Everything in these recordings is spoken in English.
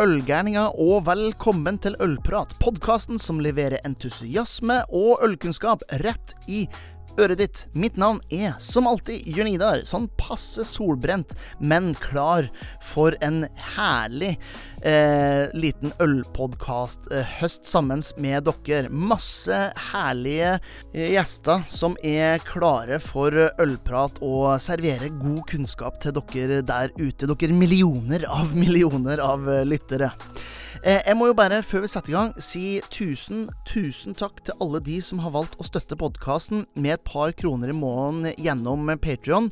ølgærninger, og velkommen til Ølprat, podkasten som leverer entusiasme og ølkunnskap rett i øret ditt. Mitt navn er som alltid Jørn Idar, sånn passe solbrent, men klar for en herlig eh, liten ølpodkast eh, sammen med dere. Masse herlige eh, gjester som er klare for ølprat og serverer god kunnskap til dere der ute. Dere millioner av millioner av eh, lyttere. Eh, jeg må jo bare, før vi setter i gang, si tusen, tusen takk til alle de som har valgt å støtte podkasten med et par kroner i måneden gjennom Patrion.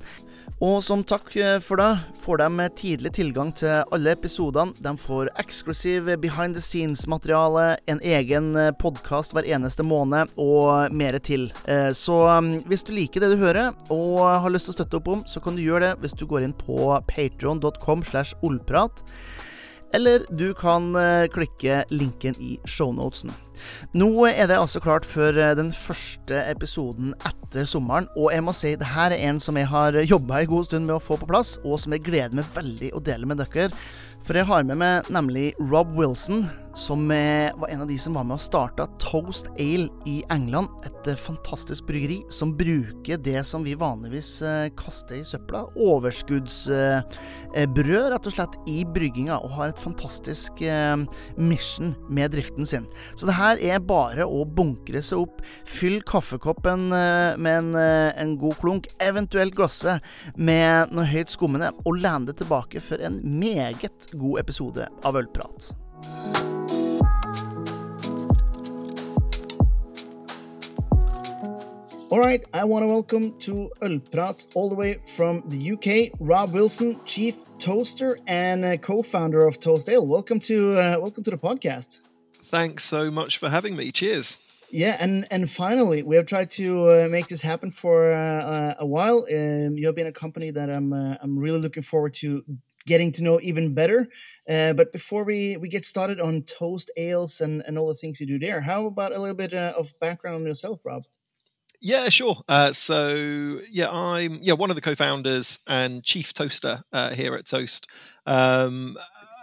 Og som takk eh, for det får de tidlig tilgang til alle episodene. De får eksklusiv behind the scenes-materiale, en egen eh, podkast hver eneste måned og mer til. Så mm, hvis du liker det du hører og har lyst til å støtte opp om, så kan du gjøre det hvis du går inn på patron.com slash ollprat eller du kan eh, klikke linken i shownotesen. Nå er det altså klart for eh, den første episoden etter sommeren, og jeg må si det her er en som jeg har jobba en god stund med å få på plass, og som jeg gleder meg veldig å dele med dere. For jeg har med meg nemlig Rob Wilson, som var en av de som var med og starta Toast Ale i England. Et eh, fantastisk bryggeri som bruker det som vi vanligvis eh, kaster i søpla. Overskuddsbrød, rett og slett, i brygginga, og har et fantastisk eh, mission med driften sin. Så det her er bare å bunkre seg opp. Fyll kaffekoppen med en, en god klunk, eventuelt glasset med noe høyt skummende, og lene deg tilbake for en meget god episode av Ølprat. All right, I want to welcome to Ølprat all the way from the UK, Rob Wilson, Chief Toaster and uh, co-founder of Toast Ale. Welcome to uh, welcome to the podcast. Thanks so much for having me. Cheers. Yeah, and and finally, we have tried to uh, make this happen for uh, uh, a while. Um, you have been a company that I'm uh, I'm really looking forward to getting to know even better. Uh, but before we, we get started on toast ales and, and all the things you do there, how about a little bit uh, of background on yourself, Rob? Yeah, sure. Uh, so, yeah, I'm yeah one of the co-founders and chief toaster uh, here at Toast. Um,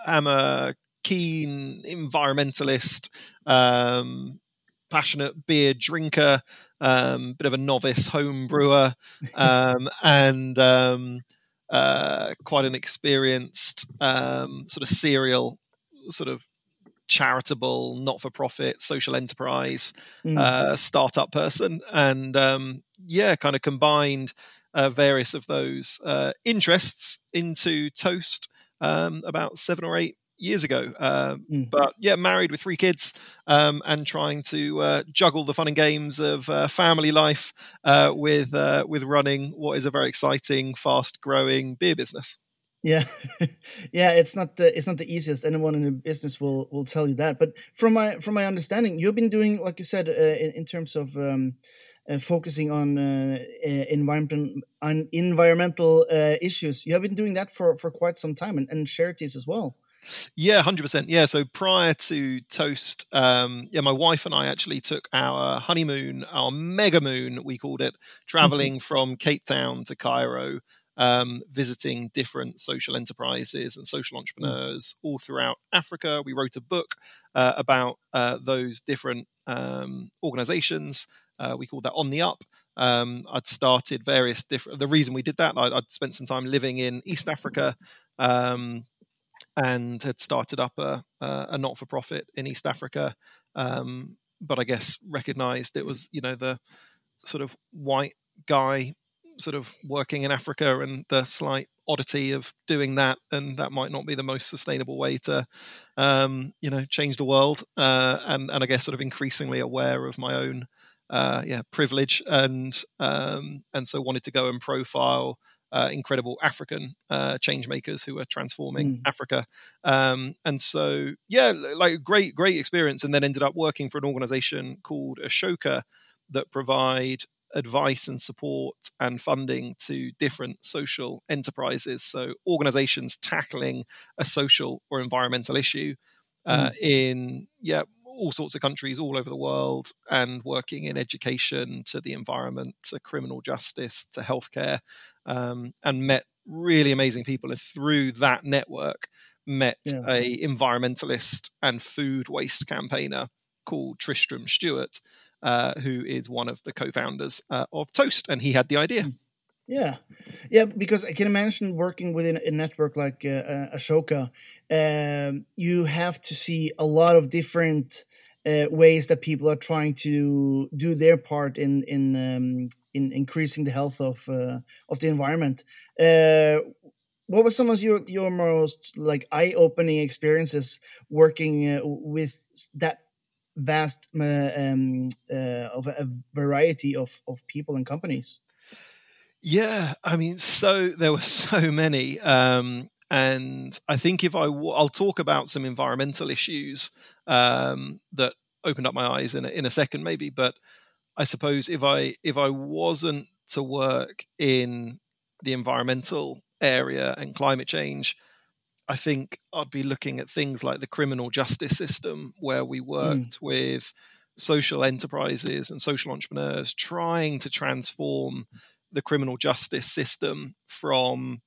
I'm a keen environmentalist, um, passionate beer drinker, um, bit of a novice home brewer, um, and um, uh, quite an experienced um, sort of serial, sort of charitable, not-for-profit, social enterprise mm. uh, startup person, and um, yeah, kind of combined uh, various of those uh, interests into Toast um, about seven or eight years ago. Um, mm. But yeah, married with three kids um, and trying to uh, juggle the fun and games of uh, family life uh, with uh, with running what is a very exciting, fast growing beer business. Yeah, yeah, it's not the, it's not the easiest. Anyone in the business will will tell you that. But from my from my understanding, you've been doing like you said uh, in, in, terms of. Um, uh, focusing on uh, environmental on environmental uh, issues. You have been doing that for, for quite some time, and, and charities as well. Yeah, hundred percent. Yeah. So prior to Toast, um, yeah, my wife and I actually took our honeymoon, our mega moon, we called it, traveling mm-hmm. from Cape Town to Cairo, um, visiting different social enterprises and social mm. entrepreneurs all throughout Africa. We wrote a book uh, about uh, those different um, organizations. Uh, we called that On the Up. Um, I'd started various different. The reason we did that, I'd, I'd spent some time living in East Africa. Um, and had started up a, a not for profit in East Africa. Um, but I guess recognized it was, you know, the sort of white guy sort of working in Africa and the slight oddity of doing that, and that might not be the most sustainable way to, um, you know, change the world. Uh, and and I guess sort of increasingly aware of my own, uh, yeah, privilege, and um, and so wanted to go and profile uh, incredible African uh, change makers who are transforming mm. Africa. Um, and so, yeah, like great, great experience. And then ended up working for an organization called Ashoka that provide advice and support and funding to different social enterprises. So, organizations tackling a social or environmental issue uh, mm. in, yeah, all sorts of countries all over the world and working in education to the environment to criminal justice to healthcare um, and met really amazing people, and through that network, met Yeah. a environmentalist and food waste campaigner called Tristram Stuart, uh, who is one of the co-founders uh, of Toast, and he had the idea. Yeah, yeah, because I can imagine working within a network like uh, uh, Ashoka, um, you have to see a lot of different uh, ways that people are trying to do their part in in um, in increasing the health of uh, of the environment. Uh, what were some of your your most like eye opening experiences working uh, with that vast uh, um, uh, of a, a variety of of people and companies? Yeah, I mean, so there were so many, um, and I think if I w- I'll talk about some environmental issues um, that opened up my eyes in a, in a second, maybe. But I suppose if I if I wasn't to work in the environmental area and climate change, I think I'd be looking at things like the criminal justice system, where we hmm. worked with social enterprises and social entrepreneurs trying to transform the criminal justice system from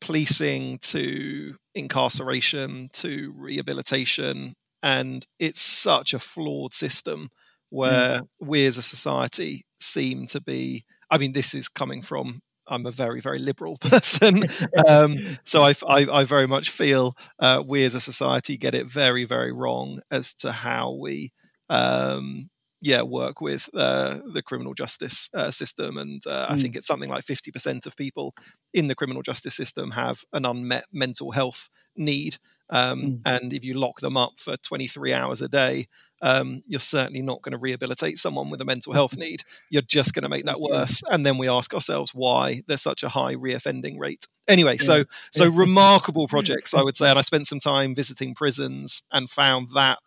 policing to incarceration to rehabilitation. And it's such a flawed system where we as a society seem to be. I mean, this is coming from. I'm a very, very liberal person. um, so I, I, I, very much feel uh, we as a society get it very, very wrong as to how we um, yeah work with uh, the criminal justice uh, system and uh, mm. i think it's something like 50% of people in the criminal justice system have an unmet mental health need um, mm. and if you lock them up for 23 hours a day um, you're certainly not going to rehabilitate someone with a mental health need. You're just going to make that worse and then we ask ourselves why there's such a high reoffending rate. Anyway yeah. so so remarkable projects i would say and i spent some time visiting prisons and found that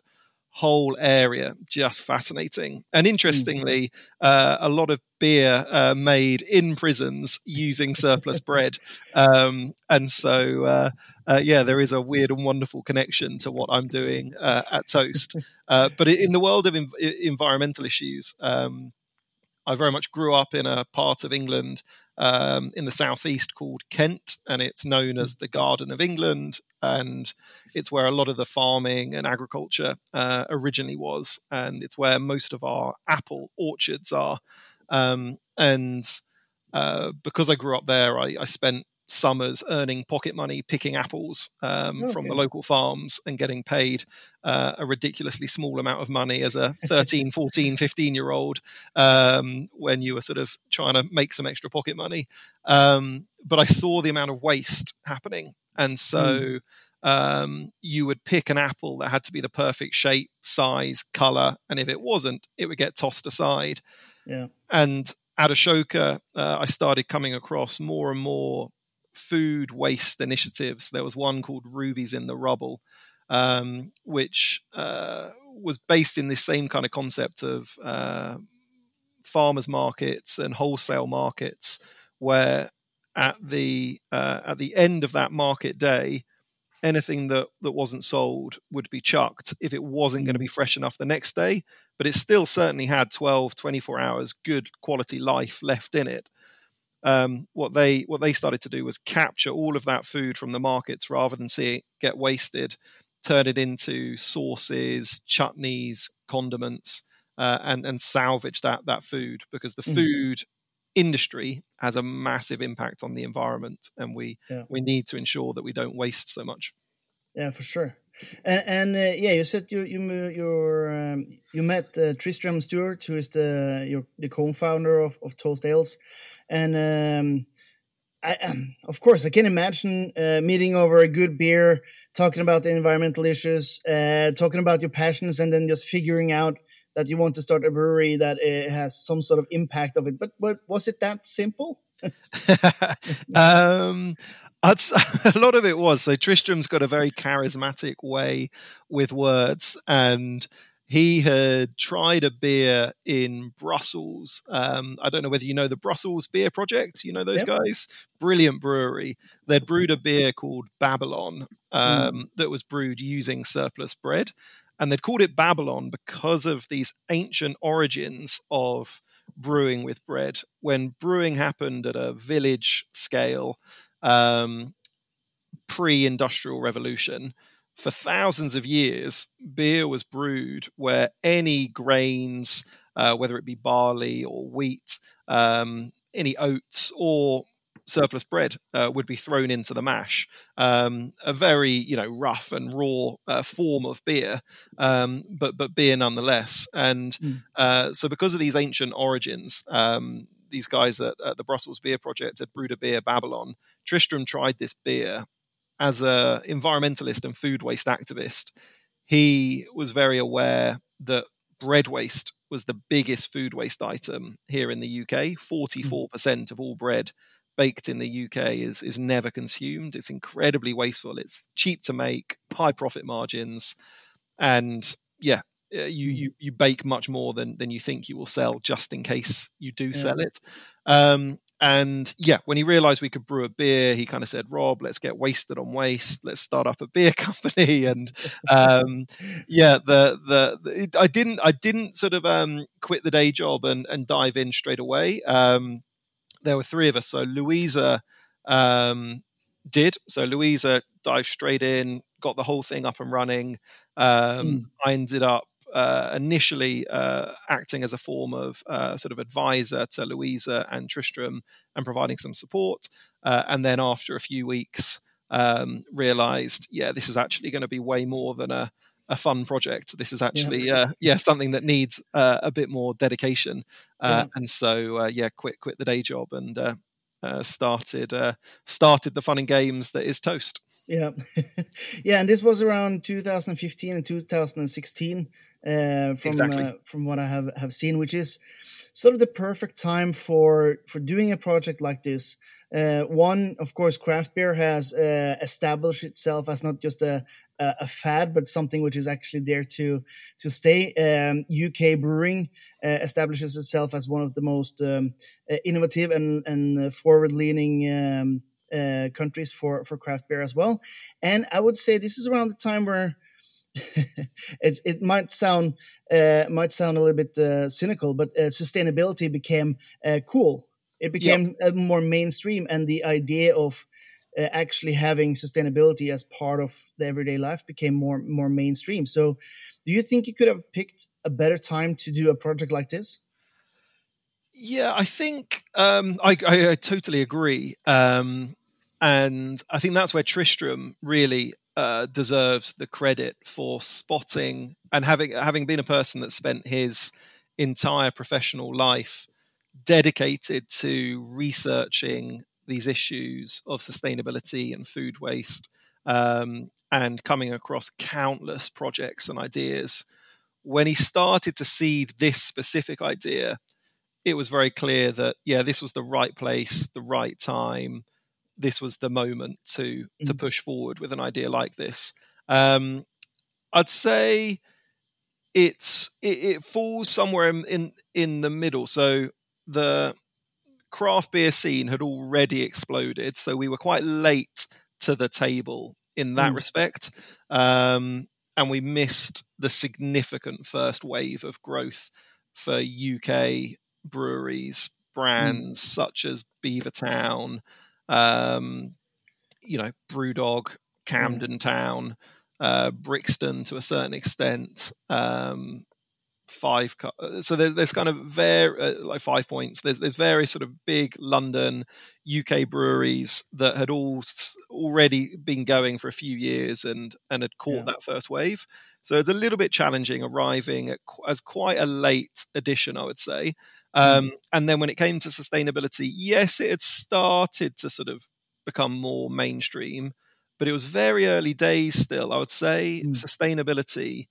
whole area just fascinating. And interestingly, uh, a lot of beer uh, made in prisons using surplus bread. Um, and so, uh, uh, yeah, there is a weird and wonderful connection to what I'm doing uh, at Toast. Uh, but in the world of env- environmental issues, um, I very much grew up in a part of England um, in the southeast called Kent, and it's known as the Garden of England, and it's where a lot of the farming and agriculture uh, originally was, and it's where most of our apple orchards are. Um, and uh, because I grew up there, I, I spent summers earning pocket money picking apples um, okay. from the local farms and getting paid uh, a ridiculously small amount of money as a 13 14 15 year old um, when you were sort of trying to make some extra pocket money um, but i saw the amount of waste happening and so mm. Um, you would pick an apple that had to be the perfect shape size color and if it wasn't it would get tossed aside yeah and at Ashoka, uh, I started coming across more and more food waste initiatives. There was one called Rubies in the Rubble, um, which uh, was based in this same kind of concept of uh, farmers markets and wholesale markets, where at the uh, at the end of that market day, anything that that wasn't sold would be chucked if it wasn't going to be fresh enough the next day but it still certainly had 12 24 hours good quality life left in it um, what they what they started to do was capture all of that food from the markets rather than see it get wasted, turn it into sauces, chutneys, condiments, uh, and and salvage that that food because the mm. food industry has a massive impact on the environment, and we yeah. we need to ensure that we don't waste so much. Yeah, for sure. And, and uh, yeah, you said you you um, you met uh, Tristram Stuart, who is the your the co-founder of, of Toast Ales and um, I, um, of course, I can imagine uh, meeting over a good beer, talking about the environmental issues, uh, talking about your passions, and then just figuring out that you want to start a brewery that uh, has some sort of impact of it. But, but was it that simple? um, a lot of it was. So Tristram's got a very charismatic way with words, and he had tried a beer in Brussels. Um, I don't know whether you know the Brussels Beer Project. You know those yep. guys? Brilliant brewery. They'd brewed a beer called Babylon hmm. um, mm. that was brewed using surplus bread. And they'd called it Babylon because of these ancient origins of brewing with bread. When brewing happened at a village scale, um, pre-industrial revolution, for thousands of years, beer was brewed where any grains, uh, whether it be barley or wheat, um, any oats or surplus bread uh, would be thrown into the mash. Um, a very you know rough and raw uh, form of beer, um, but but beer nonetheless. And mm. uh, so because of these ancient origins. Um, these guys at, at, the Brussels Beer Project had brewed a beer Babylon. Tristram tried this beer as a environmentalist and food waste activist, he was very aware that bread waste was the biggest food waste item here in the UK. 44% mm. of all bread baked in the UK is is never consumed. It's incredibly wasteful. It's cheap to make, high profit margins, and yeah, you mm. you you bake much more than than you think you will sell just in case you do yeah. sell it. Um, and yeah, when he realized we could brew a beer, he kind of said, "Rob, let's get wasted on waste. Let's start up a beer company." And um, yeah, the, the, the I didn't I didn't sort of um, quit the day job and and dive in straight away. Um, there were three of us, so Louisa um, did. So Louisa dived straight in, got the whole thing up and running. Mm. I ended up uh, initially uh, acting as a form of uh, sort of advisor to Louisa and Tristram and providing some support. Uh, and then after a few weeks, um, realized, yeah, this is actually going to be way more than a, a fun project. This is actually, yeah, uh, yeah something that needs uh, a bit more dedication. Yeah. And so, yeah, quit quit the day job and uh, started uh, started the fun and games that is Toast. Yeah, yeah, and this was around 2015 and 2016 uh, from exactly. uh, from what I have have seen, which is sort of the perfect time for for doing a project like this. Uh, one, of course, craft beer has uh, established itself as not just a, a, a fad, but something which is actually there to to stay. Um, UK brewing uh, establishes itself as one of the most um, uh, innovative and and forward leaning. Um, uh, countries for for craft beer as well, and I would say this is around the time where it's it might sound uh, might sound a little bit uh, cynical, but uh, sustainability became uh, cool. It became yep. more mainstream, and the idea of uh, actually having sustainability as part of the everyday life became more more mainstream. So, do you think you could have picked a better time to do a project like this? Yeah, I think um, I, I, I, totally agree. Um, and I think that's where Tristram really uh, deserves the credit for spotting and having having been a person that spent his entire professional life dedicated to researching these issues of sustainability and food waste um, and coming across countless projects and ideas. When he started to seed this specific idea, it was very clear that, yeah, this was the right place, the right time this was the moment to mm. to push forward with an idea like this. Um, I'd say it's it, it falls somewhere in, in, in the middle. So the craft beer scene had already exploded, so we were quite late to the table in that mm. respect, um, and we missed the significant first wave of growth for UK breweries, mm. brands mm. such as Beavertown, um, you know, Brewdog, Camden Town, uh, Brixton to a certain extent. Um, five so there's, there's kind of very uh, like five points there's there's various sort of big london uk breweries that had all already been going for a few years and and had caught yeah. that first wave so it's a little bit challenging arriving at, as quite a late addition i would say um, mm. And then when it came to sustainability, yes, it had started to sort of become more mainstream, but it was very early days still. I would say mm. sustainability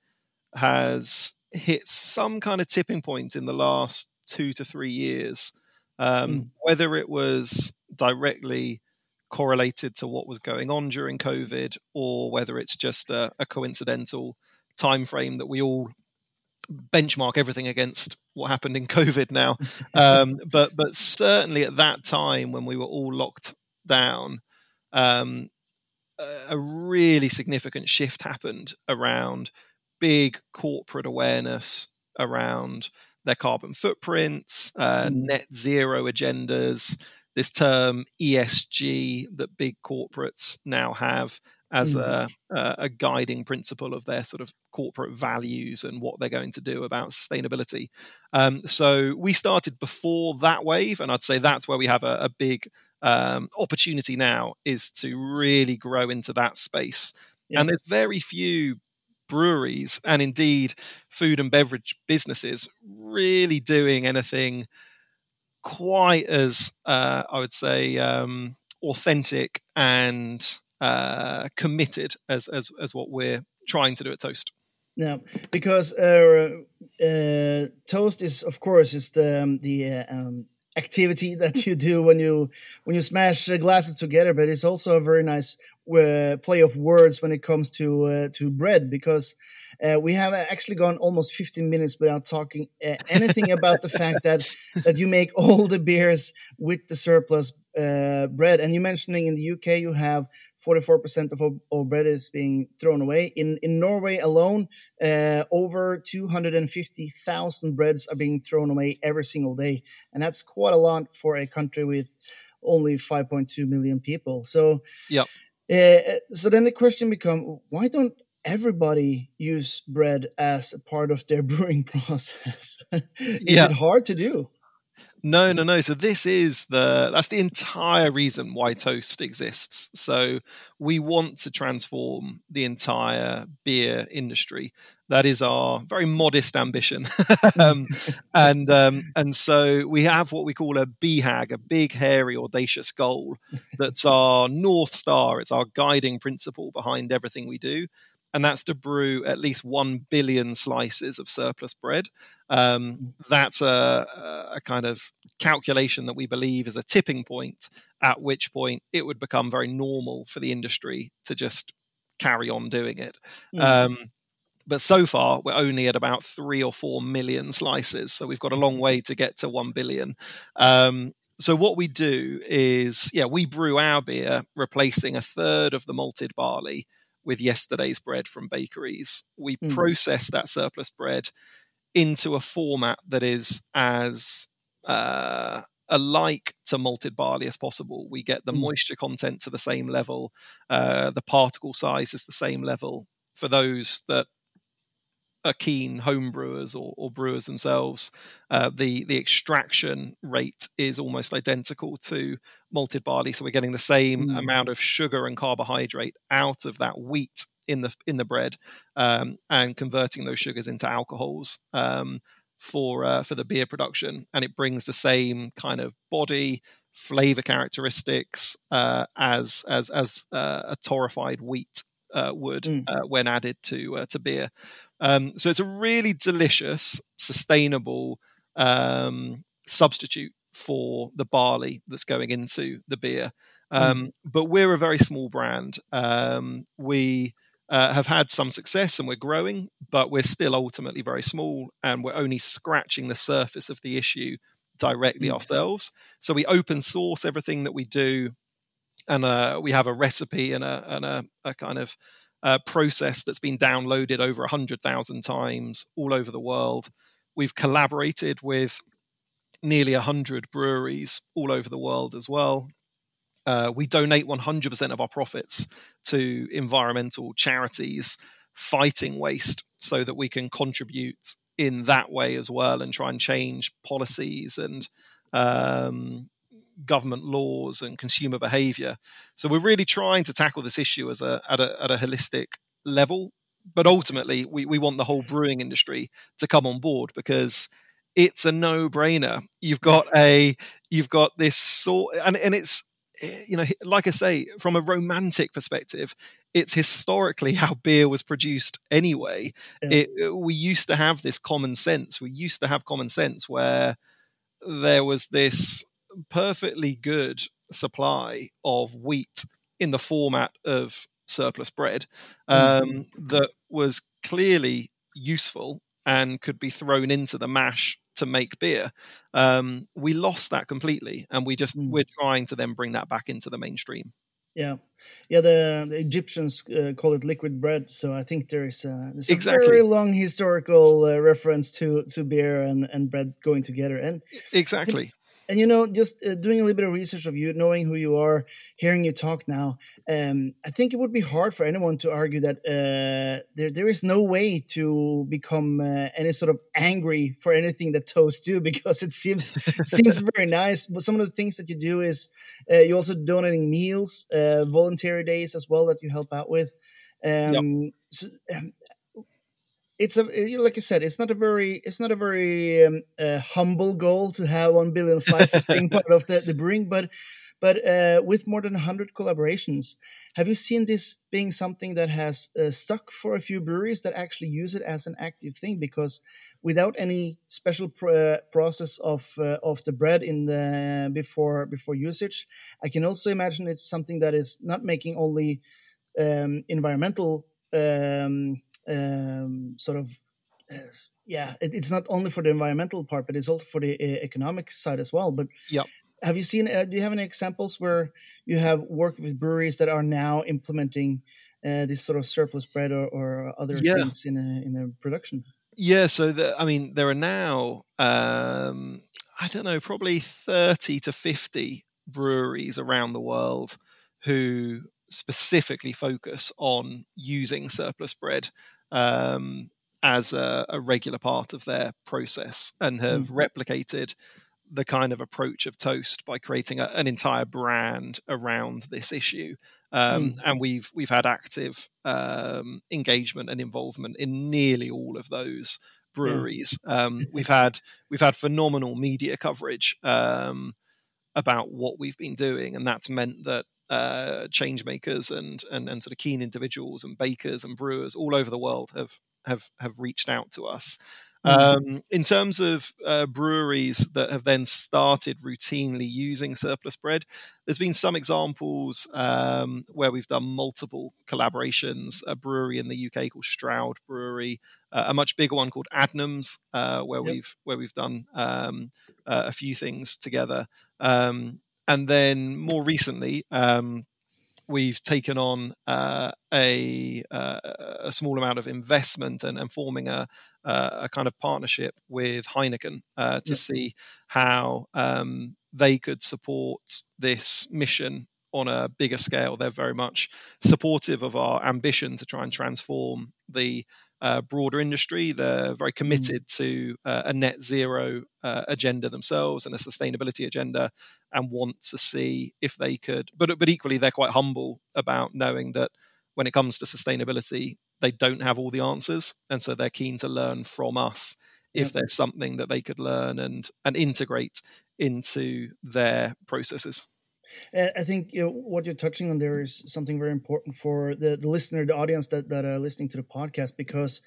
has hit some kind of tipping point in the last two to three years. Um, mm. Whether it was directly correlated to what was going on during COVID, or whether it's just a, a coincidental time frame that we all benchmark everything against what happened in COVID now. Um, but but certainly at that time when we were all locked down, um, a really significant shift happened around big corporate awareness around their carbon footprints, uh, mm. net zero agendas, this term ESG that big corporates now have as mm. a, a guiding principle of their sort of corporate values and what they're going to do about sustainability. Um, so we started before that wave, and I'd say that's where we have a, a big um, opportunity now is to really grow into that space. Yeah. And there's very few breweries and indeed food and beverage businesses really doing anything quite as uh, I would say um, authentic and uh, committed as, as as what we're trying to do at Toast. Yeah, because uh, uh, Toast is of course is the um, the uh, um, activity that you do when you when you smash glasses together, but it's also a very nice uh, play of words when it comes to uh, to bread because uh, we have actually gone almost 15 minutes without talking uh, anything about the fact that that you make all the beers with the surplus uh, bread. And you mentioning in the UK you have 44% of all, bread is being thrown away. In in Norway alone, uh, over 250,000 breads are being thrown away every single day, and that's quite a lot for a country with only 5.2 million people. So, yeah. Uh, so then the question becomes: Why don't everybody use bread as a part of their brewing process? Is yeah. it hard to do? No, no, no. So this is the that's the entire reason why toast exists. So we want to transform the entire beer industry. That is our very modest ambition, um, and um, and so we have what we call a BHAG, a big, hairy, audacious goal. That's our north star. It's our guiding principle behind everything we do and that's to brew at least 1 billion slices of surplus bread. Um, mm. that's a, a, kind of calculation that we believe is a tipping point, at which point it would become very normal for the industry to just carry on doing it. Mm. Um, but so far, we're only at about three or four million slices. So we've got a long way to get to 1 billion. Um, so what we do is, yeah, we brew our beer, replacing a third of the malted barley with yesterday's bread from bakeries. We mm. process that surplus bread into a format that is as uh, alike to malted barley as possible. We get the mm. moisture content to the same level, uh, the particle size is the same level. For those that are keen home brewers or, or brewers themselves, uh, the the extraction rate is almost identical to malted barley. So we're getting the same mm. amount of sugar and carbohydrate out of that wheat in the in the bread, um, and converting those sugars into alcohols. Um, for uh, for the beer production, and it brings the same kind of body, flavor characteristics uh, as as as uh, a torrefied wheat uh, would mm. Uh, when added to uh, to beer. Um, so it's a really delicious, sustainable um, substitute for the barley that's going into the beer. Mm. Um, mm. But we're a very small brand. Um, we uh, have had some success and we're growing, but we're still ultimately very small and we're only scratching the surface of the issue directly mm. ourselves. So we open source everything that we do, and uh, we have a recipe and a, and a, a kind of uh, process that's been downloaded over 100,000 times all over the world. We've collaborated with nearly 100 breweries all over the world as well. Uh, we donate 100% of our profits to environmental charities fighting waste so that we can contribute in that way as well and try and change policies and um, government laws and consumer behavior. So we're really trying to tackle this issue as a at a, at a holistic level. But ultimately, we, we want the whole brewing industry to come on board because it's a no-brainer. You've got a you've got this sort and, and it's eh, you know like I say from a romantic perspective, it's historically how beer was produced anyway. Yeah. It, we used to have this common sense. We used to have common sense where there was this perfectly good supply of wheat in the format of surplus bread um, mm that was clearly useful and could be thrown into the mash to make beer. Um, we lost that completely, and we just mm. we're trying to then bring that back into the mainstream. Yeah, Yeah, the, the Egyptians uh, call it liquid bread, so I think there's, uh, there's exactly. a very long historical uh, reference to to beer and, and bread going together. And exactly, and you know just uh, doing a little bit of research of you knowing who you are hearing you talk now um, i think it would be hard for anyone to argue that uh, there, there is no way to become uh, any sort of angry for anything that toast do because it seems seems very nice but some of the things that you do is uh, you're also donating meals uh, voluntary days as well that you help out with um, yep. so, um, it's a like I said, it's not a very it's not a very um, uh, humble goal to have one billion slices being part of the, the brewing, but but uh, with more than 100 collaborations have you seen this being something that has uh, stuck for a few breweries that actually use it as an active thing? Because without any special pr uh, process of uh, of the bread in the before before usage i can also imagine it's something that is not making only um, environmental um, um, sort of uh, yeah it, it's not only for the environmental part but it's also for the uh, economic side as well. But yeah have you seen uh, do you have any examples where you have worked with breweries that are now implementing uh, this sort of surplus bread or, or other yeah. things in a in a production yeah so the, i mean there are now um, i don't know probably 30 to 50 breweries around the world who specifically focus on using surplus bread um, as a, a, regular part of their process and have mm. replicated the kind of approach of toast by creating a, an entire brand around this issue um, mm. and we've we've had active um, engagement and involvement in nearly all of those breweries yeah. um, we've had we've had phenomenal media coverage um, about what we've been doing and that's meant that uh, change makers and, and and sort of keen individuals and bakers and brewers all over the world have have have reached out to us. Mm-hmm. Um, in terms of uh, breweries that have then started routinely using surplus bread, there's been some examples um, where we've done multiple collaborations. A brewery in the UK called Stroud Brewery, uh, a much bigger one called Adnams, uh, where yep. we've where we've done um, uh, a few things together. Um, and then more recently, um, we've taken on uh, a, uh, a small amount of investment and, and forming a, a, kind of partnership with Heineken uh, to yeah. see how um, they could support this mission on a bigger scale. They're very much supportive of our ambition to try and transform the uh, broader industry. They're very mm. committed to uh, a net zero uh, agenda themselves and a sustainability agenda, and want to see if they could. But but equally, they're quite humble about knowing that when it comes to sustainability, they don't have all the answers, and so they're keen to learn from us if there's something that they could learn and and integrate into their processes. I think you know, what you're touching on there is something very important for the, the listener, the audience that, that are listening to the podcast, because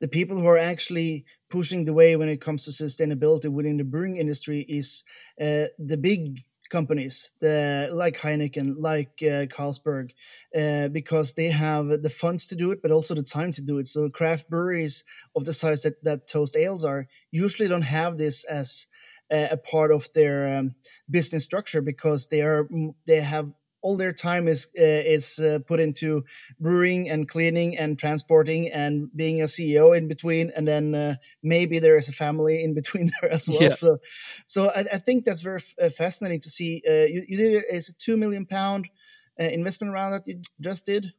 the people who are actually pushing the way when it comes to sustainability within the brewing industry is uh, the big companies the, like Heineken, like uh, Carlsberg, uh, because they have the funds to do it, but also the time to do it. So craft breweries of the size that, that Toast Ales are usually don't have this as a part of their um, business structure because they are they have all their time is uh, is uh, put into brewing and cleaning and transporting and being a CEO in between, and then uh, maybe there is a family in between there as well. Yeah. So, so I, I, think that's very uh, fascinating to see. Uh, you, you did it's a two million pound uh, investment round that you just did.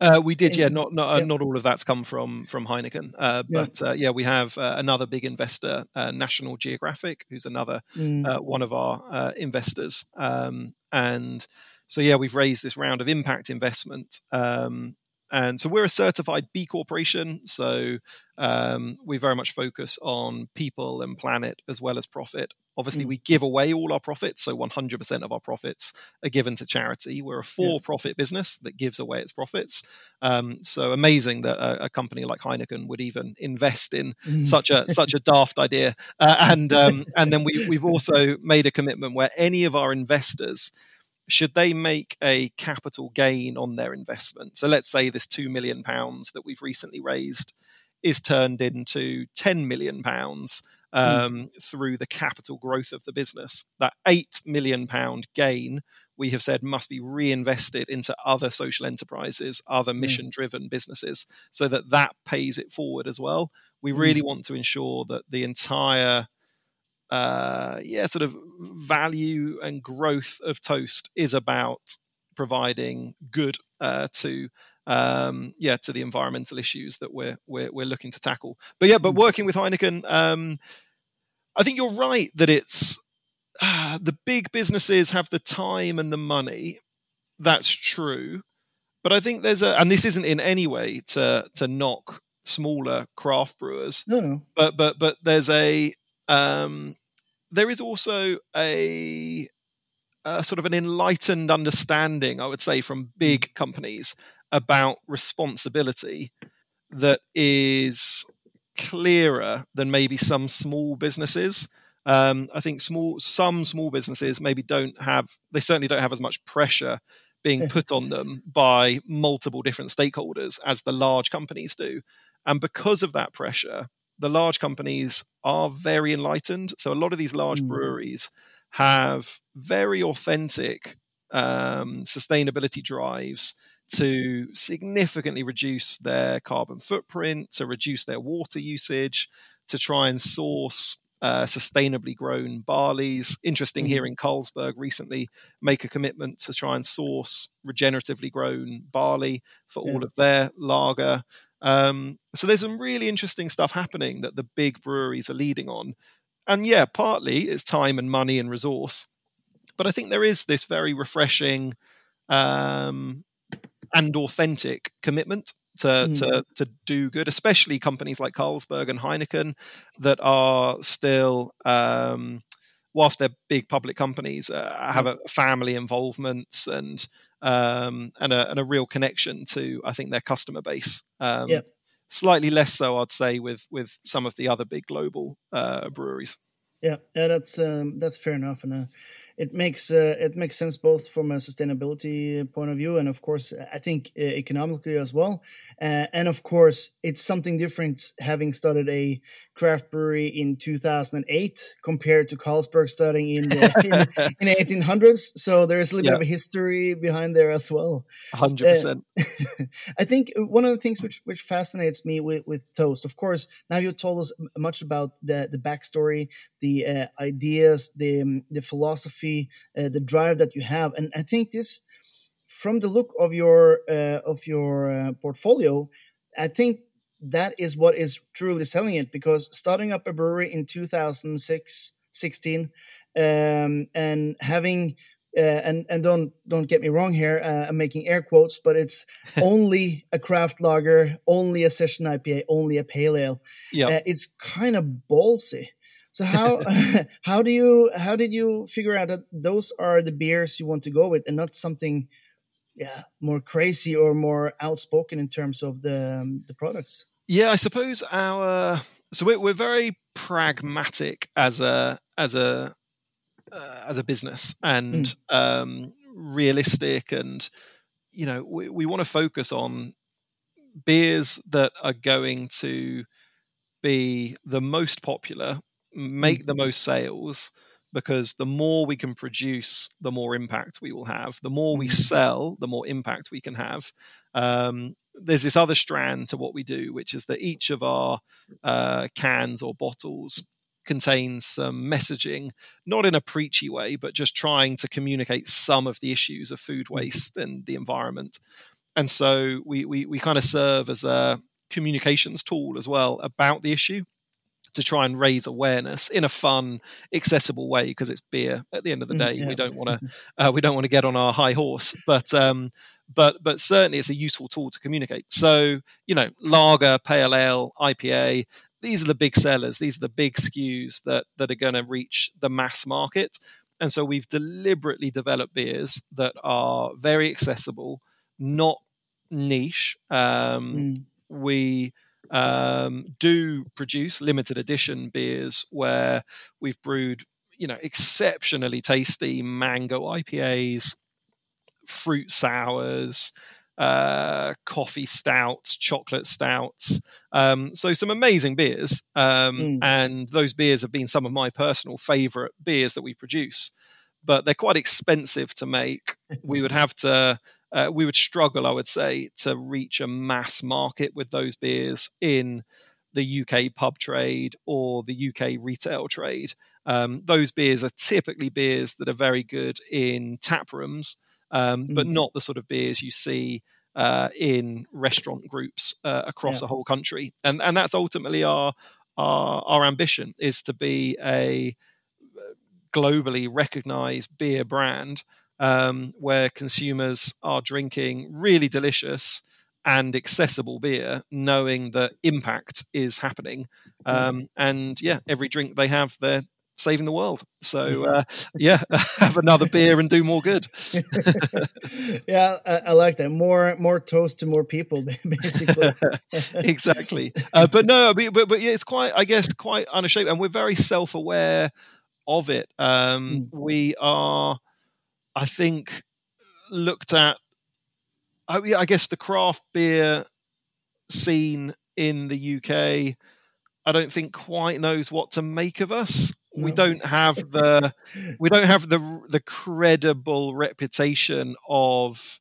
Uh, we did, yeah. Not not, uh, not all of that's come from from Heineken, uh, but yeah. Uh, yeah. we have uh, another big investor, uh, National Geographic, who's another mm. one of our investors, um, and so yeah, we've raised this round of impact investment, um, and so we're a certified B Corporation. So um, we very much focus on people and planet as well as profit. Obviously, mm. we give away all our profits. So 100% of our profits are given to charity. We're a for profit yeah. business that gives away its profits. Um, so amazing that a, a, company like Heineken would even invest in mm. such a such a daft idea. Uh, and um, and then we, we've also made a commitment where any of our investors should they make a capital gain on their investment? So let's say this two million pounds that we've recently raised is turned into ten million pounds um, mm. through the capital growth of the business. That eight million pound gain we have said must be reinvested into other social enterprises, other mission driven businesses, so that that pays it forward as well. We really want to ensure that the entire uh, yeah, sort of value and growth of Toast is about providing good uh, to um, yeah to the environmental issues that we're we're, we're looking to tackle. But yeah, but working with Heineken, um, I think you're right that it's uh, the big businesses have the time and the money. That's true, but I think there's a and this isn't in any way to to knock smaller craft brewers. No. But but but there's a um, there is also a, a, sort of an enlightened understanding, I would say, from big companies about responsibility that is clearer than maybe some small businesses. Um, I think small some small businesses maybe don't have they certainly don't have as much pressure being put on them by multiple different stakeholders as the large companies do. And because of that pressure, the large companies are very enlightened. So a lot of these large mm. breweries have very authentic um, sustainability drives to significantly reduce their carbon footprint, to reduce their water usage, to try and source uh, sustainably grown barleys. Interesting mm-hmm. hearing Carlsberg recently make a commitment to try and source regeneratively grown barley for yeah. all of their lager. Um, so there's some really interesting stuff happening that the big breweries are leading on. And yeah, partly it's time and money and resource. But I think there is this very refreshing um, and authentic commitment to, mm. to, to do good, especially companies like Carlsberg and Heineken that are still, um, whilst they're big public companies, uh, have a family involvements and um, and, a, and a real connection to, I think, their customer base. Um, yeah. Slightly less so, I'd say, with with some of the other big global uh, breweries. Yeah, yeah, that's um, that's fair enough, and uh, it makes uh, it makes sense both from a sustainability point of view and of course I think uh, economically as well. Uh, and of course, it's something different having started a craft brewery in 2008 compared to Carlsberg starting in the in, in 1800s. So there's a little yeah. bit of a history behind there as well. 100%. Uh, I think one of the things which which fascinates me with, with Toast, of course, now you told us much about the the backstory, the uh, ideas, the um, the philosophy, uh, the drive that you have, and I think this, from the look of your uh, of your uh, portfolio, I think that is what is truly selling it because starting up a brewery in 2006 16 um, and having uh, and and don't don't get me wrong here uh, i'm making air quotes but it's only a craft lager only a session ipa only a pale ale. Yeah uh, it's kind of ballsy. So how how do you how did you figure out that those are the beers you want to go with and not something yeah more crazy or more outspoken in terms of the um, the products yeah i suppose our so we're, we're very pragmatic as a as a uh, as a business and mm. um, realistic and you know we, we want to focus on beers that are going to be the most popular make the most sales because the more we can produce, the more impact we will have. The more we mm-hmm. sell, the more impact we can have. Um, there's this other strand to what we do, which is that each of our uh, cans or bottles contains some messaging, not in a preachy way, but just trying to communicate some of the issues of food mm-hmm. waste and the environment. And so we, we, we kind of serve as a communications tool as well about the issue to try and raise awareness in a fun, accessible way because it's beer. At the end of the mm, day, yeah. we don't want to uh, we don't want to get on our high horse, but um, but but certainly it's a useful tool to communicate. So you know, lager, pale ale, IPA. These are the big sellers. These are the big SKUs that that are going to reach the mass market. And so we've deliberately developed beers that are very accessible, not niche. Um, mm. We um, do produce limited edition beers where we've brewed, you know, exceptionally tasty mango IPAs, fruit sours, uh, coffee stouts, chocolate stouts. Um, so some amazing beers, um, mm. and those beers have been some of my personal favorite beers that we produce. but they're quite expensive to make. we would have to. Uh, we would struggle, I would say, to reach a mass market with those beers in the UK pub trade or the UK retail trade. Um, those beers are typically beers that are very good in tap rooms, um, mm-hmm. but not the sort of beers you see uh, in restaurant groups uh, across yeah. the whole country. And and that's ultimately our our, our ambition is to be a globally recognized beer brand um, where consumers are drinking really delicious and accessible beer, knowing that impact is happening. Mm. Um, and yeah, every drink they have, they're saving the world. So uh, yeah, have another beer and do more good. yeah, I, I, like that. More more toast to more people, basically. exactly. Uh, but no, I mean, but, but yeah, it's quite, I guess, quite unashamed, and we're very self aware of it. Um, mm. We are, I think, looked at I, I guess the craft beer scene in the UK, I don't think quite knows what to make of us. No. We don't have the we don't have the the credible reputation of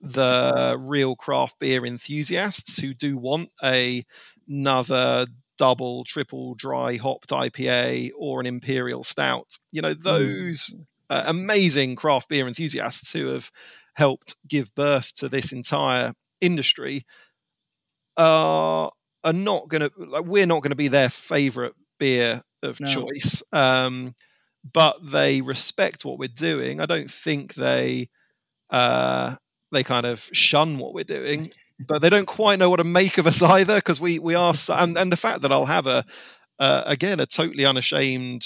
the real craft beer enthusiasts who do want a another double, triple dry hopped IPA or an imperial stout. You know, mm. those mm. uh, amazing craft beer enthusiasts who have helped give birth to this entire industry are are not going to like we're not going to be their favorite beer of no. choice um, but they respect what we're doing i don't think they uh, they kind of shun what we're doing but they don't quite know what to make of us either because we we are and, and the fact that i'll have a uh, again a totally unashamed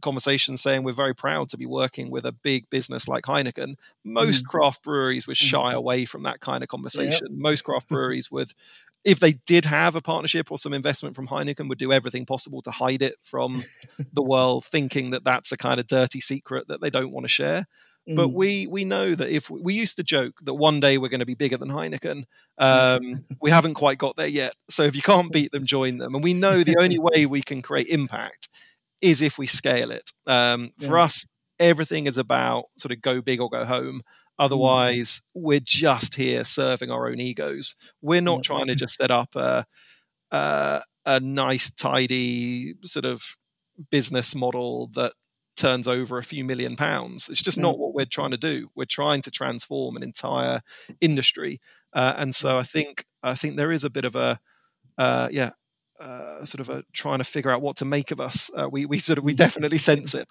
conversations saying we're very proud to be working with a big business like Heineken. Most mm. craft breweries would shy mm. away from that kind of conversation. Yep. Most craft breweries would, if they did have a partnership or some investment from Heineken, would do everything possible to hide it from the world, thinking that that's a kind of dirty secret that they don't want to share. But mm. we we know that if we, we, used to joke that one day we're going to be bigger than Heineken, um, we haven't quite got there yet. So if you can't beat them, join them. And we know the only way we can create impact is if we scale it. Um, yeah. For us, everything is about sort of go big or go home. Mm. Otherwise, mm. we're just here serving our own egos. We're not trying to just set up a, a, a nice, tidy sort of business model that turns over a few million pounds. It's just yeah. not what we're trying to do. We're trying to transform an entire industry, uh, and so I think I think there is a bit of a uh, yeah uh, sort of a trying to figure out what to make of us. Uh, we we sort of we definitely sense it.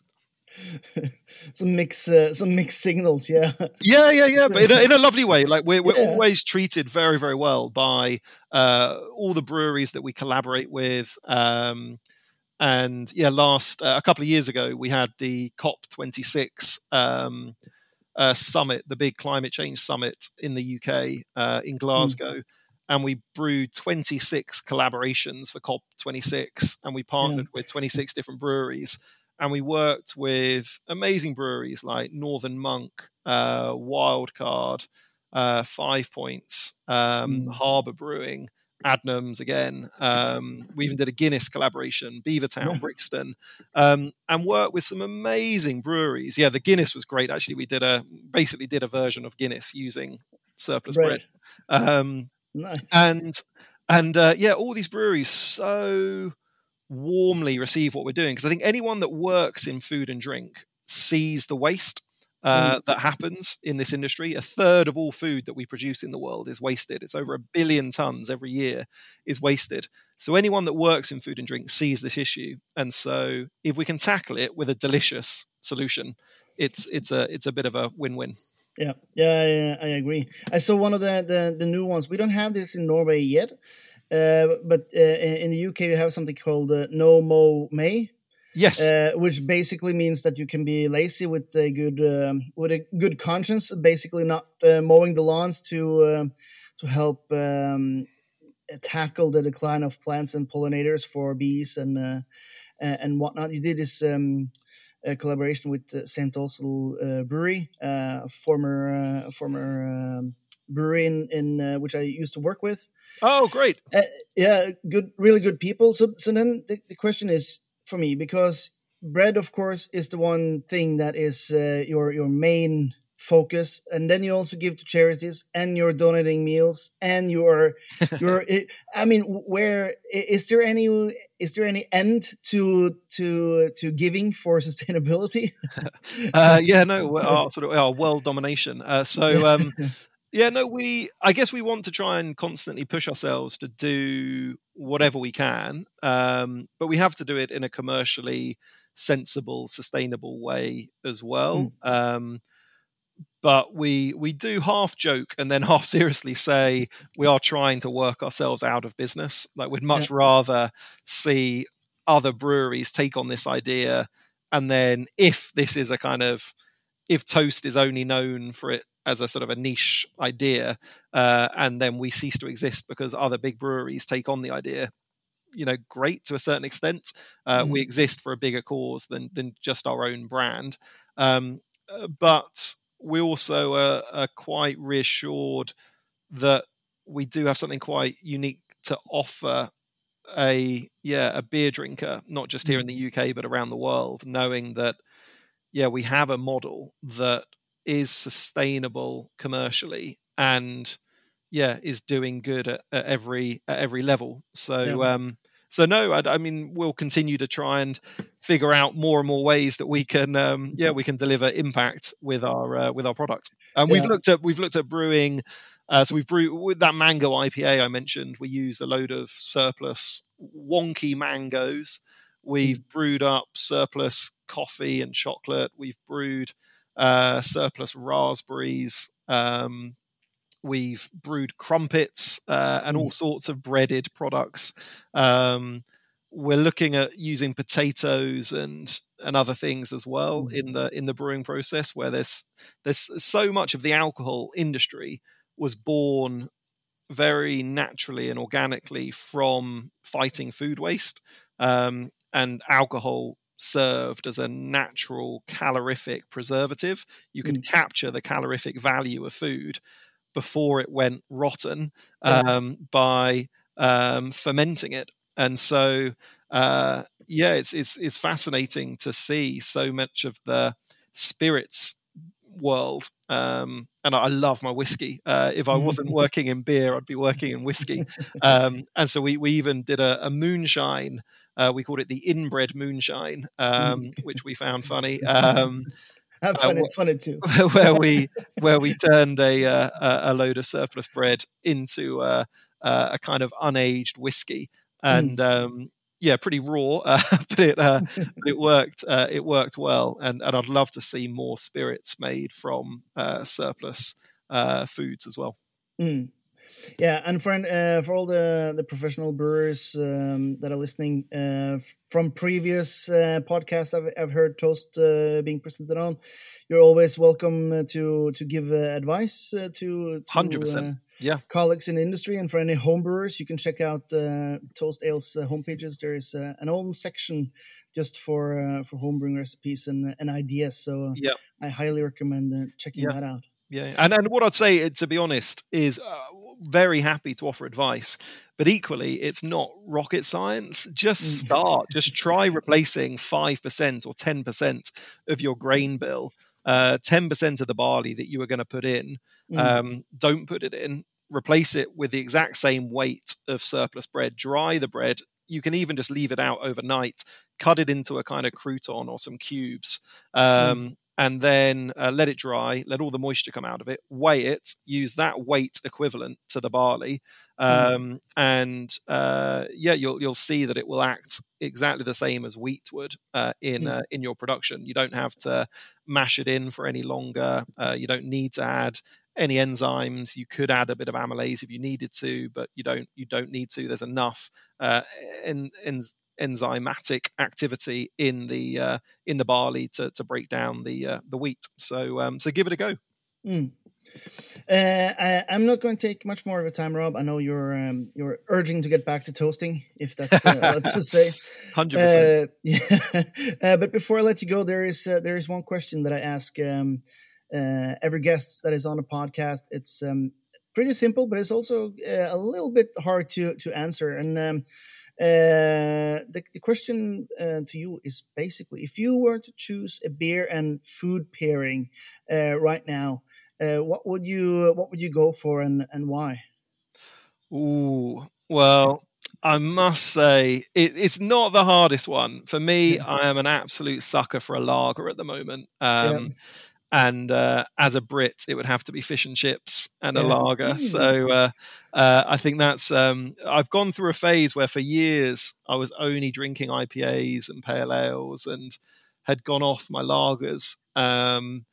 some mix uh, some mixed signals yeah yeah yeah yeah but in a, in a lovely way like we're, we're yeah. always treated very very well by uh, all the breweries that we collaborate with um, and yeah last uh, a couple of years ago we had the cop 26 um, uh, summit the big climate change summit in the uk uh, in hmm. glasgow mm and we brewed 26 collaborations for COP26, and we partnered yeah. with 26 different breweries. And we worked with amazing breweries like Northern Monk, uh, Wildcard, uh, Five Points, um, mm. Harbour Brewing, Adnams again. Um, we even did a Guinness collaboration, Beavertown, yeah. Brixton, um, and worked with some amazing breweries. Yeah, the Guinness was great. Actually, we did a basically did a version of Guinness using surplus right. bread. Um, Nice. And and uh, yeah, all these breweries so warmly receive what we're doing because I think anyone that works in food and drink sees the waste uh, mm. that happens in this industry. A third of all food that we produce in the world is wasted. It's over a billion tons every year is wasted. So anyone that works in food and drink sees this issue, and so if we can tackle it with a delicious solution, it's it's a it's a bit of a win-win. Yeah, yeah, yeah, I agree. I saw one of the, the, the new ones. We don't have this in Norway yet, uh, but uh, in the UK you have something called uh, No Mow May. Yes, uh, which basically means that you can be lazy with a good um, with a good conscience, basically not uh, mowing the lawns to um, to help um, tackle the decline of plants and pollinators for bees and uh, and whatnot. You did this. Um, a collaboration with uh, St. Austell uh, Brewery, uh, former former um, brewery in, in which I used to work with. Oh, great! yeah, good, really good people. So, so then the, the question is for me because bread, of course, is the one thing that is uh, your your main focus and then you also give to charities and you're donating meals and you're you're i mean where is there any is there any end to to to giving for sustainability? Uh, yeah no our sort of our world domination. Uh, so um yeah no we i guess we want to try and constantly push ourselves to do whatever we can um but we have to do it in a commercially sensible sustainable way as well. Mm. um but we we do half joke and then half seriously say we are trying to work ourselves out of business like we'd much yeah. rather see other breweries take on this idea and then if this is a kind of if toast is only known for it as a sort of a niche idea uh, and then we cease to exist because other big breweries take on the idea you know great to a certain extent uh, mm. we exist for a bigger cause than than just our own brand um, uh, but we also are, are quite reassured that we do have something quite unique to offer a yeah a beer drinker not just here in mm. the UK but around the world knowing that yeah we have a model that is sustainable commercially and yeah is doing good at, at every at every level so yeah. um so no, I, I, mean we'll continue to try and figure out more and more ways that we can, um, yeah, we can deliver impact with our uh, with our product. And yeah. we've looked at we've looked at brewing. Uh, so we've brewed with that mango IPA I mentioned. We used a load of surplus wonky mangoes. We've mm. brewed up surplus coffee and chocolate. We've brewed uh, surplus raspberries. Um, We've brewed crumpets uh, and all mm. sorts of breaded products. Um, we're looking at using potatoes and and other things as well mm. in the in the brewing process, where there's there's so much of the alcohol industry was born very naturally and organically from fighting food waste, um, and alcohol served as a natural calorific preservative. You can mm. capture the calorific value of food before it went rotten um, by um, fermenting it. And so, uh, yeah, it's, it's it's fascinating to see so much of the spirits world. Um, and I love my whiskey. Uh, if I wasn't working in beer, I'd be working in whiskey. Um, and so we we even did a, a moonshine. Uh, we called it the inbred moonshine, um, which we found funny. Um, have fun. Uh, it's funny too. where we where we turned a uh, a load of surplus bread into uh, uh, a kind of unaged whiskey. And mm. um, yeah, pretty raw, uh, but it uh, but it worked. Uh, it worked well, and and I'd love to see more spirits made from surplus foods as well. Mm. Yeah, and for uh, for all the the professional brewers um, that are listening uh, from previous uh, podcasts, I've, I've heard toast uh, being presented on. You're always welcome uh, to to give uh, advice to hundred percent. Yeah, colleagues in the industry, and for any home brewers, you can check out Toast Ale's homepages. There is an own section just for for homebrewing recipes and and ideas. So yeah, I highly recommend checking yeah. that out. Yeah, and and what I'd say, to be honest, is uh, very happy to offer advice, but equally, it's not rocket science. Just mm. start. Just try replacing five percent or ten percent of your grain bill. Uh, ten uh, percent of the barley that you were going to put in, mm. um, don't put it in. Replace it with the exact same weight of surplus bread. Dry the bread. You can even just leave it out overnight. Cut it into a kind of crouton or some cubes. Mm. Um, and then uh, let it dry, let all the moisture come out of it, weigh it, use that weight equivalent to the barley, hmm. um, mm. and uh, yeah, you'll you'll see that it will act exactly the same as wheat would uh, in mm. in your production. You don't have to mash it in for any longer. Uh, you don't need to add any enzymes. You could add a bit of amylase if you needed to, but you don't you don't need to. There's enough uh, en- en- enzymatic activity in the uh, in the barley to, to break down the uh, the wheat. So um, so give it a go. Mm. Uh, I, am not going to take much more of a time, Rob. I know you're um, you're urging to get back to toasting, if that's uh, what to say. Hundred percent. Uh, yeah. Uh, but before I let you go, there is uh, there is one question that I ask um, uh, every guest that is on a podcast. It's um, pretty simple, but it's also a little bit hard to to answer. And um, Uh, the, the question uh, to you is basically if you were to choose a beer and food pairing uh, right now, uh, what would you what would you go for and, and why? Ooh, well, I must say it, it's not the hardest one for me. I am an absolute sucker for a lager at the moment. Um, yeah and uh, as a Brit, it would have to be fish and chips and a yeah. lager. Mm. So uh, uh, I think that's. Um, I've gone through a phase where for years I was only drinking IPAs and pale ales and had gone off my lagers. Um,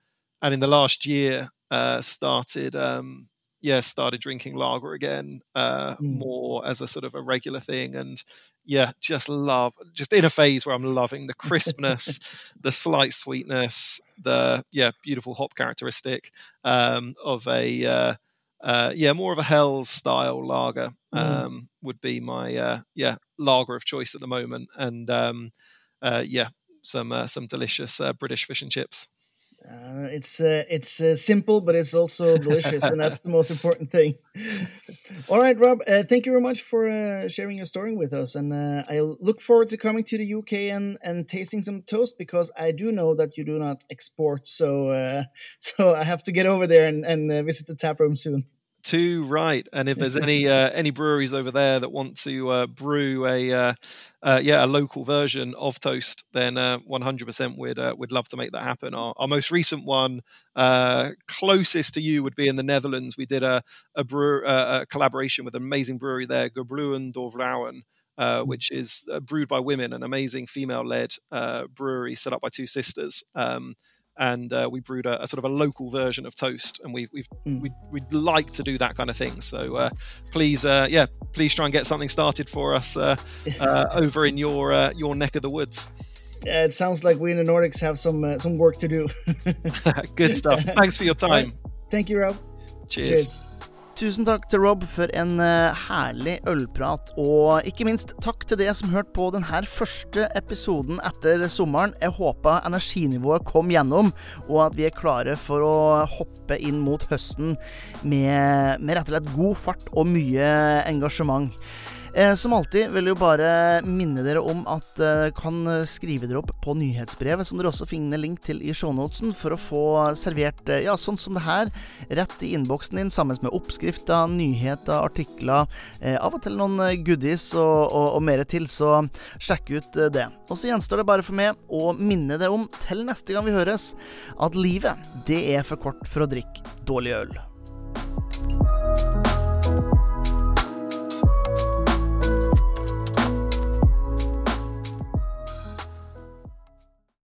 and in the last year, uh, started um, yeah started drinking lager again uh, mm. more as a sort of a regular thing and yeah, just love, just in a phase where I'm loving the crispness, the slight sweetness, the yeah, beautiful hop characteristic um, of a uh, uh, yeah, more of a Helles style lager mm. um, mm. would be my uh, yeah lager of choice at the moment, and um, uh, yeah, some uh, some delicious uh, British fish and chips. Uh, it's uh, it's uh, simple, but it's also delicious, and that's the most important thing. All right, Rob. Uh, thank you very much for uh, sharing your story with us, and uh, I look forward to coming to the UK and and tasting some toast because I do know that you do not export, so so I have to get over there and, and visit the tap room soon. Too right. And if there's any uh, any breweries over there that want to uh, brew a uh, uh yeah a local version of toast, then 100% uh, we'd uh, we'd love to make that happen. Our, our most recent one closest to you would be in the Netherlands. We did a a, brew, a collaboration with an amazing brewery there, Gebrouwen door Vrouwen, Uh, hmm. which is uh, brewed by women, an amazing female-led uh, brewery set up by two sisters. Um, and uh, we brewed a, a, sort of a local version of toast and we, we've mm. we'd, we'd, like to do that kind of thing. So uh, please uh, yeah please try and get something started for us uh, uh, over in your uh, your neck of the woods. Yeah it sounds like we in the nordics have some some work to do. Good stuff. Thanks for your time. Thank you rob. Cheers. cheers. Tusen takk til Rob for en uh, herlig ølprat, og ikke minst takk til dere som hørte på denne første episoden etter sommeren. Jeg håper energinivået kom gjennom, og at vi er klare for å hoppe inn mot høsten med, med rett og slett god fart og mye engasjement. Eh, som alltid vil jeg bare minne dere om at eh, kan skrive dere opp på nyhetsbrevet, som dere også finner link til i shownotesen, for å få servert eh, ja, sånn som det her, rett i innboksen din, sammen med oppskrifter, nyheter, artikler, eh, av og til noen goodies og, og, og mer til, så sjekk ut det. Og så gjenstår det bare for meg å minne deg om, til neste gang vi høres, at livet, det er for kort for å drikke dårlig øl.